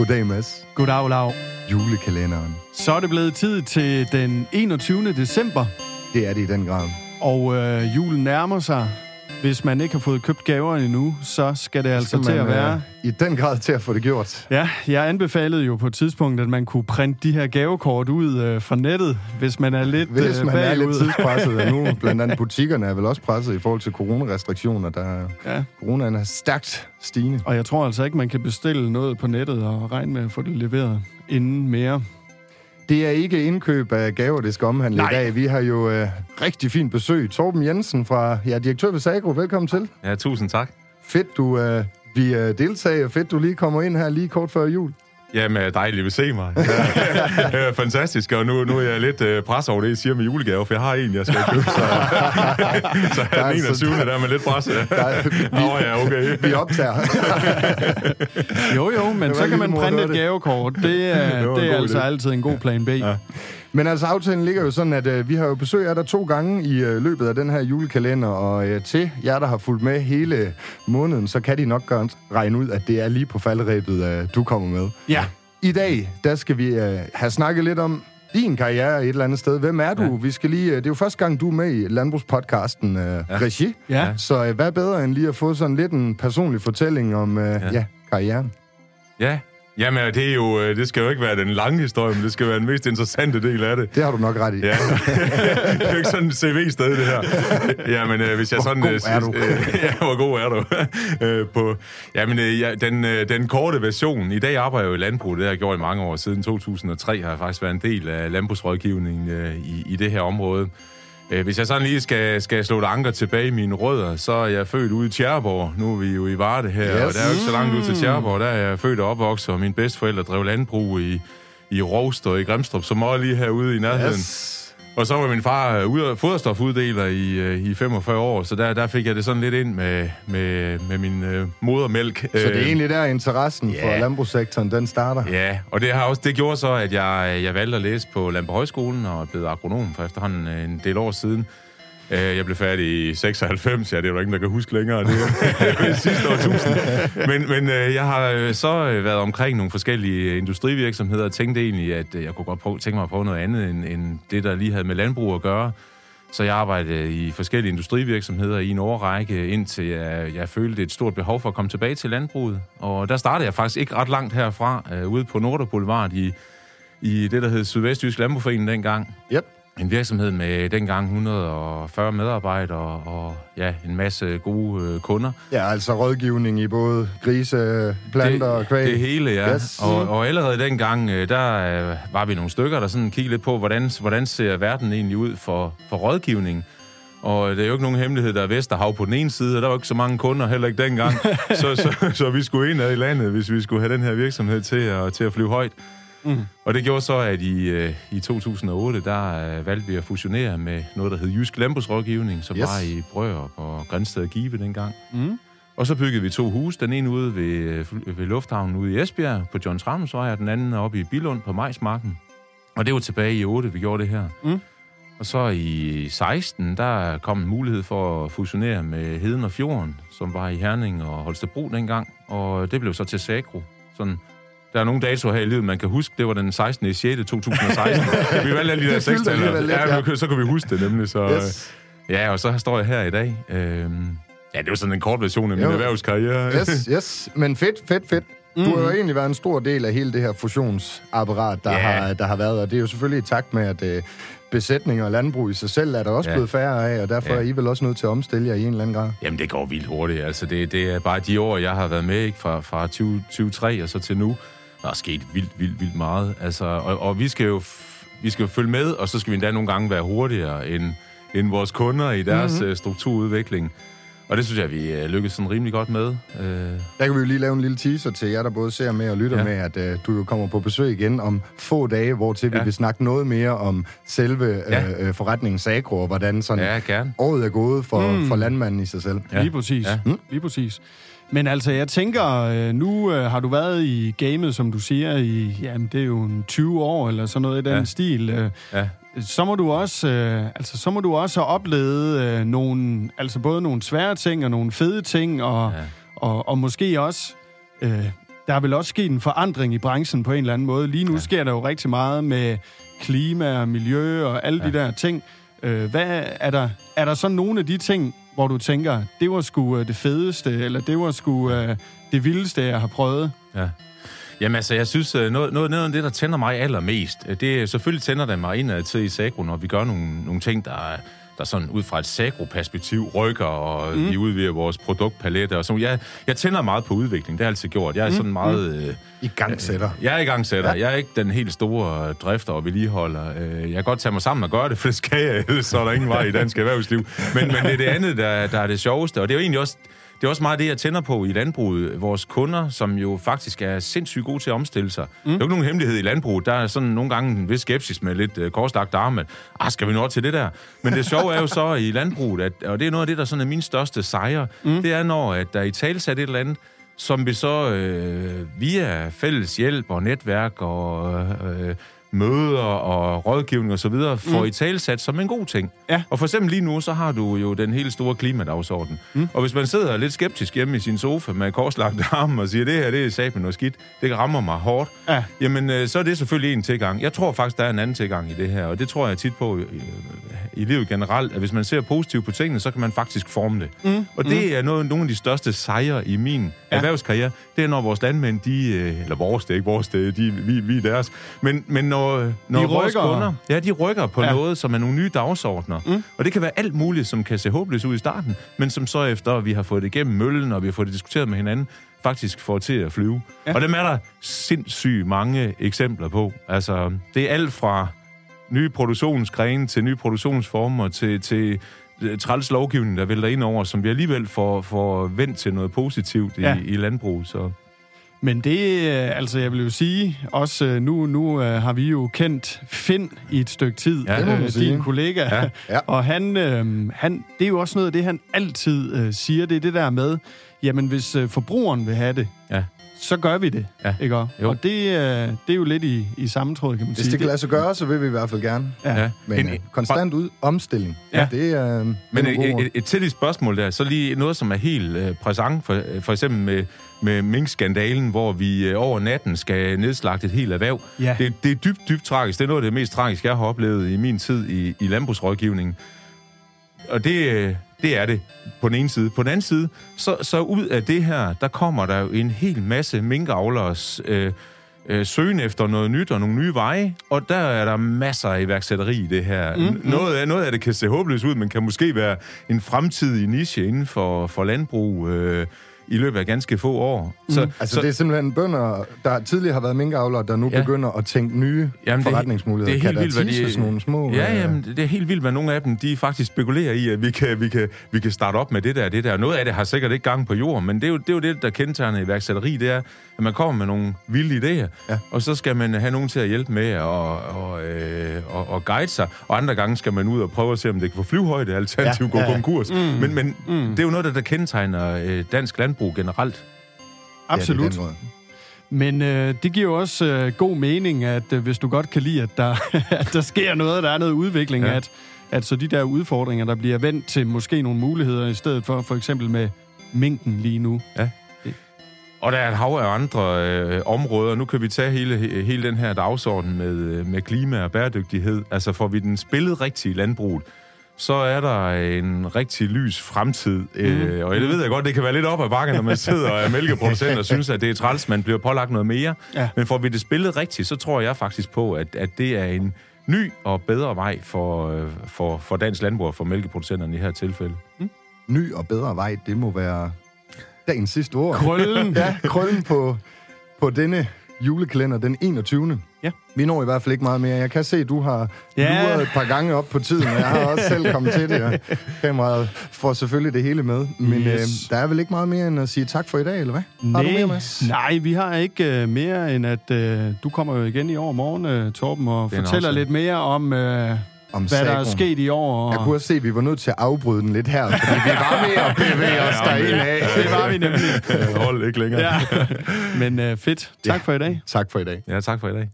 Goddag, Mads. Goddag, Lav. Julekalenderen. Så er det blevet tid til den 21. december, Det er det i den grad. og øh, julen nærmer sig. Hvis man ikke har fået købt gaver endnu, så skal det altså Skal til at man, være... øh, I den grad til at få det gjort. Ja, jeg anbefalede jo på et tidspunkt, at man kunne printe de her gavekort ud øh, fra nettet, hvis man er lidt Hvis øh, man er bagud. lidt tidspresset, og nu blandt andet butikkerne er vel også presset i forhold til coronarestriktioner, der Ja, coronaen er stærkt stigende. og jeg tror altså ikke, man kan bestille noget på nettet og regne med at få det leveret inden mere. Det er ikke indkøb af gaver, det skal omhandle Nej. i dag. Vi har jo øh, rigtig fint besøg. Torben Jensen fra ja, direktør ved Sagro. Velkommen til. Ja, tusind tak. Fedt, du øh, vi øh, deltager. Fedt, du lige kommer ind her lige kort før jul. Jamen, dejligt at se mig. Ja, fantastisk, og nu, nu er jeg lidt øh, pres over det, I siger med julegave, for jeg har en, jeg skal købe, så, så Der er den altså- 21. der er med lidt pres. Der Nå ja, okay. vi optager. Jo, jo, men så kan man printe et gavekort. Det er, Det det er altså idé. altid en god plan B. Ja. Men altså, aftalen ligger jo sådan, at øh, vi har jo besøg af dig to gange i øh, løbet af den her julekalender, og øh, til jer, der har fulgt med hele måneden, så kan de nok godt regne ud, at det er lige på falderæbet, øh, du kommer med. ja. I dag, der skal vi øh, have snakket lidt om din karriere et eller andet sted. Hvem er du? Ja. Vi skal lige, øh, det er jo første gang, du er med i landbrugspodcasten øh, ja. Regi. Ja. Så øh, hvad bedre end lige at få sådan lidt en personlig fortælling om øh. Ja. Ja, karrieren? Ja, Jamen, det, er jo, øh, det skal jo ikke være den lange historie, men det skal være den mest interessante del af det. Det har du nok ret i. Ja, det er jo ikke sådan en CV-sted, det her. Jamen, øh, hvis jeg Hvor sådan... god øh, er du? Øh, ja, hvor god er du? øh, på, jamen, øh, ja, den, øh, den korte version. I dag arbejder jeg jo i landbrug. Det har jeg gjort i mange år. Siden 2003 har jeg faktisk været en del af landbrugsrådgivningen øh, i, i det her område. Øh, Hvis jeg sådan lige skal, skal slå et anker tilbage i mine rødder, så er jeg født ude i Tjærborg. Nu er vi jo i Varde her, Yes. og der er jo ikke så langt ud til Tjærborg. Der er jeg født og opvokset, og mine bedsteforældre drev landbrug i, i Rovst og i Grimstrup, som også lige herude i nærheden. Yes. Og så var min far øh, ud- foderstofuddeler i, øh, i 45 år, så der, der fik jeg det sådan lidt ind med, med, med min øh, modermælk. Så det er egentlig der, interessen ja. for landbrugssektoren, den starter. Ja, og det har også det gjorde så, at jeg, jeg valgte at læse på Landbrugshøjskolen og blevet agronom for efterhånden øh, en del år siden. Øh, Jeg blev færdig i 96, ja, det er jo ikke der kan huske længere, det er sidste år tusind. Men, men øh, jeg har øh, så øh, været omkring nogle forskellige øh, industrivirksomheder og tænkte egentlig, at jeg kunne godt prøve, tænke mig at prøve noget andet end, end det, der lige havde med landbrug at gøre. Så jeg arbejdede i forskellige industrivirksomheder i en årrække, indtil jeg, jeg følte et stort behov for at komme tilbage til landbruget. Og der startede jeg faktisk ikke ret langt herfra, øh, ude på Nordre Boulevard i, i det, der hed Sydvestjysk Landbrugforening dengang. Yep. En virksomhed med dengang 140 medarbejdere og ja, en masse gode øh, kunder. Ja, altså rådgivning i både grise, planter og kvæg. Det hele, ja. Yes. Og, og allerede dengang, øh, der øh, var vi nogle stykker, der sådan kiggede lidt på, hvordan, hvordan ser verden egentlig ud for, for rådgivning. Og det er jo ikke nogen hemmelighed, der er Vesterhav på den ene side, og der var ikke så mange kunder heller ikke dengang. så, så, så vi skulle ind i landet, hvis vi skulle have den her virksomhed til at, til at flyve højt. Mm. Og det gjorde så, at i, øh, i 2008, der øh, valgte vi at fusionere med noget, der hed Jysk Landbrugsrådgivning, som Yes. var i Brøger på Grænsted og Give dengang. Mm. Og så byggede vi to huse. Den ene ude ved, øh, ved Lufthavnen ude i Esbjerg på John Tramsvej, og den anden oppe i Bilund på Majsmarken. Og det var tilbage i 8, vi gjorde det her. Mm. Og så i 16, der kom en mulighed for at fusionere med Heden og Fjorden, som var i Herning og Holstebro dengang. Og det blev så til Sagro. Sådan, der er nogle datoer her i livet, man kan huske. Det var den 16. i 6. 2016. vi valgte alle de der lidt, Ja, ja. så kunne vi huske det nemlig. Så, Yes. Ja, og så står jeg her i dag. Øhm, ja, det var sådan en kort version af min Jo. erhvervskarriere. Yes, yes. Men fedt, fedt, fedt. Du har jo egentlig været en stor del af hele det her fusionsapparat, der, Ja. har, der har været, og det er jo selvfølgelig i takt med, at uh, besætninger og landbrug i sig selv er der også Ja. blevet færre af, og derfor Ja. er I vel også nødt til at omstille jer i en eller anden grad. Jamen, det går vildt hurtigt. Altså, det, det er bare de år, jeg har været med, ikke? Fra, fra 20, 2003 og så til nu. Der er sket vildt, vildt, vildt meget. Altså, og, og vi skal jo f- vi skal jo følge med, og så skal vi endda nogle gange være hurtigere end, end vores kunder i deres mm-hmm. strukturudvikling. Og det synes jeg, vi øh, lykkedes sådan rimelig godt med. Øh, Der kan vi jo lige lave en lille teaser til jer, der både ser med og lytter ja. Med, at uh, du jo kommer på besøg igen om få dage, hvor til vi Ja. vil snakke noget mere om selve Ja. ja. uh, forretningen Sagro, og hvordan sådan ja, gerne. året er gået for, mm. for landmanden i sig selv. Ja. Lige præcis. Ja. Mm. Lige præcis. Men altså, jeg tænker, øh, nu øh, har du været i gamet, som du siger, i, jamen, det er jo en 20 år, eller sådan noget i den Ja. stil. Øh, Ja. så må du også, altså, så må du også have oplevet nogle, altså både nogle svære ting og nogle fede ting, og, Ja. og, og måske også, øh, der er vel også sket en forandring i branchen på en eller anden måde. Lige nu ja. sker der jo rigtig meget med klima og miljø og alle ja. de der ting. Øh, hvad er der, er der så nogle af de ting, hvor du tænker, det var sgu øh, det fedeste, eller det var sgu øh, det vildeste, jeg har prøvet? Ja. Jamen altså, jeg synes, øh, noget, noget, noget af det, der tænder mig allermest, øh, det selvfølgelig tænder det mig indad til i Sagro, når vi gør nogle, nogle ting, der er der sådan ud fra et sagro-perspektiv rykker, og mm. vi udvider vores produktpalette og sådan. Jeg, jeg tænder meget på udvikling, det har jeg altid gjort. Jeg er mm. sådan meget... Mm. Øh, I gangsætter. Jeg er i gangsætter. Ja. Jeg er ikke den helt store drifter og vedligeholder. Øh, jeg kan godt tage mig sammen og gøre det, for det skal jeg, ellers så er der ingen vej i dansk erhvervsliv. Men, men det er det andet, der, der er det sjoveste, og det er jo egentlig også det er også meget det, jeg tænder på i landbruget. Vores kunder, som jo faktisk er sindssygt gode til at omstille sig. Mm. Der er jo ikke nogen hemmelighed i landbruget. Der er sådan nogle gange en vis skepsis med lidt uh, korslagt arme. Ah, skal vi nå til det der? Men det sjove er jo så i landbruget, at, og det er noget af det, der sådan er min største sejr, mm. det er, når at der er i talsat et eller andet, som vi så øh, via fælles hjælp og netværk og øh, møder og rådgivning osv. får mm. i talsat som en god ting. Ja. Og for eksempel lige nu, så har du jo den helt store klimadagsorden. Mm. Og hvis man sidder lidt skeptisk hjemme i sin sofa med korslagte arme og siger, det her det er sat med noget skidt, det rammer mig hårdt, ja. jamen øh, så er det selvfølgelig en tilgang. Jeg tror faktisk, der er en anden tilgang i det her, og det tror jeg tit på i, i livet generelt, at hvis man ser positivt på tingene, så kan man faktisk forme det. Mm. Og det mm. er noget, nogle af de største sejre i min ja. erhvervskarriere, det er, når vores landmænd, de, øh, eller vores, det er ikke vores, det de, vi, vi er deres, men, men når når, når de vores kunder ja, de rykker på ja. noget, som er nogle nye dagsordner. Mm. Og det kan være alt muligt, som kan se håbløst ud i starten, men som så efter, vi har fået det igennem møllen, og vi har fået det diskuteret med hinanden, faktisk får til at flyve. Ja. Og dem er der sindssygt mange eksempler på. Altså, det er alt fra nye produktionsgrene til nye produktionsformer til, til øh, træls lovgivning, der vælter ind over, som vi alligevel får, får vendt til noget positivt i, ja. i landbrug. Så. Men det, øh, altså jeg vil jo sige, også øh, nu, nu øh, har vi jo kendt Finn i et stykke tid, ja, det din sige. kollega, ja. Ja. og han, han, det er jo også noget af det, han altid siger, det er det der med, jamen hvis forbrugeren vil have det, ja så gør vi det. Ja. Ikke? Og det, det er jo lidt i, i samme tråd, kan man Hvis sige. det kan lade sig gøre, så vil vi i hvert fald gerne. Ja. Men en, konstant ud, omstilling. Ja. Det er... Men et, et, et tidligt spørgsmål der, så lige noget, som er helt uh, præsent, for, for eksempel med, med minkskandalen, hvor vi uh, over natten skal nedslagte et helt erhverv. Ja. Det, det er dybt, dybt tragisk. Det er noget af det mest tragiske, jeg har oplevet i min tid i, i landbrugsrådgivningen. Og det, det er det på den ene side. På den anden side, så, så ud af det her, der kommer der jo en hel masse minkavlers øh, øh, søgen efter noget nyt og nogle nye veje, og der er der masser af iværksætteri i det her. Mm, mm. Noget, af, noget af det kan se håbløst ud, men kan måske være en fremtidig niche inden for, for landbrug. Øh, i løbet af ganske få år. Mm. Så, altså så, det er simpelthen bønder, der tidligere har været minkavlere, der nu ja. begynder at tænke nye jamen, forretningsmuligheder. Det er helt vildt, hvad de... Sådan nogle små, ja, øh... jamen, det er helt vildt, hvad nogle af dem de faktisk spekulerer i, at vi kan, vi, kan, vi kan starte op med det der det der. Noget af det har sikkert ikke gang på jorden, men det er jo det, er jo det der kendetegner iværksætteri, det er, at man kommer med nogle vilde idéer, ja. og så skal man have nogen til at hjælpe med at og, øh, og, og guide sig, og andre gange skal man ud og prøve at se, om det kan få flyvehøjde, alternativt ja, gå ja. konkurs. Mm. Men, men mm. det er jo noget, der, der kendetegner øh, dansk landbrug generelt. Absolut. Ja, men øh, det giver jo også øh, god mening, at øh, hvis du godt kan lide, at der, at der sker noget, der er noget udvikling, ja. at, at så de der udfordringer, der bliver vendt til måske nogle muligheder, i stedet for for eksempel med minken lige nu. Ja. Og der er et hav af andre øh, områder. Nu kan vi tage hele, hele den her dagsorden med, øh, med klima og bæredygtighed. Altså får vi den spillet rigtigt i landbruget, så er der en rigtig lys fremtid. Mm. Øh, og jeg ved jeg godt, det kan være lidt op ad bakken, når man sidder og er mælkeproducent og synes, at det er træls, man bliver pålagt noget mere. Ja. Men får vi det spillet rigtigt, så tror jeg faktisk på, at, at det er en ny og bedre vej for, øh, for, for dansk landbrug og for mælkeproducenterne i her tilfælde. Mm. Ny og bedre vej, det må være dagens sidste ord. Krøllen. ja, krøllen på, på denne julekalender den 21. Ja. Vi når i hvert fald ikke meget mere. Jeg kan se, at du har ja. luret et par gange op på tiden, og jeg har også selv kommet til det. Og kameraet får selvfølgelig det hele med. Men yes. øh, der er vel ikke meget mere end at sige tak for i dag, eller hvad? Nej, har du mere, Mads? Nej, vi har ikke uh, mere end at uh, du kommer jo igen i år morgen, uh, Torben, og fortæller lidt mere om... Uh, om hvad der er sket i år. Og... Jeg kunne også se, at vi var nødt til at afbryde den lidt her, fordi vi var ved at bevæge os derinde af. Det var vi nemlig. Hold ikke længere. Ja. Men uh, fedt. Tak ja. for i dag. Tak for i dag. Ja, tak for i dag.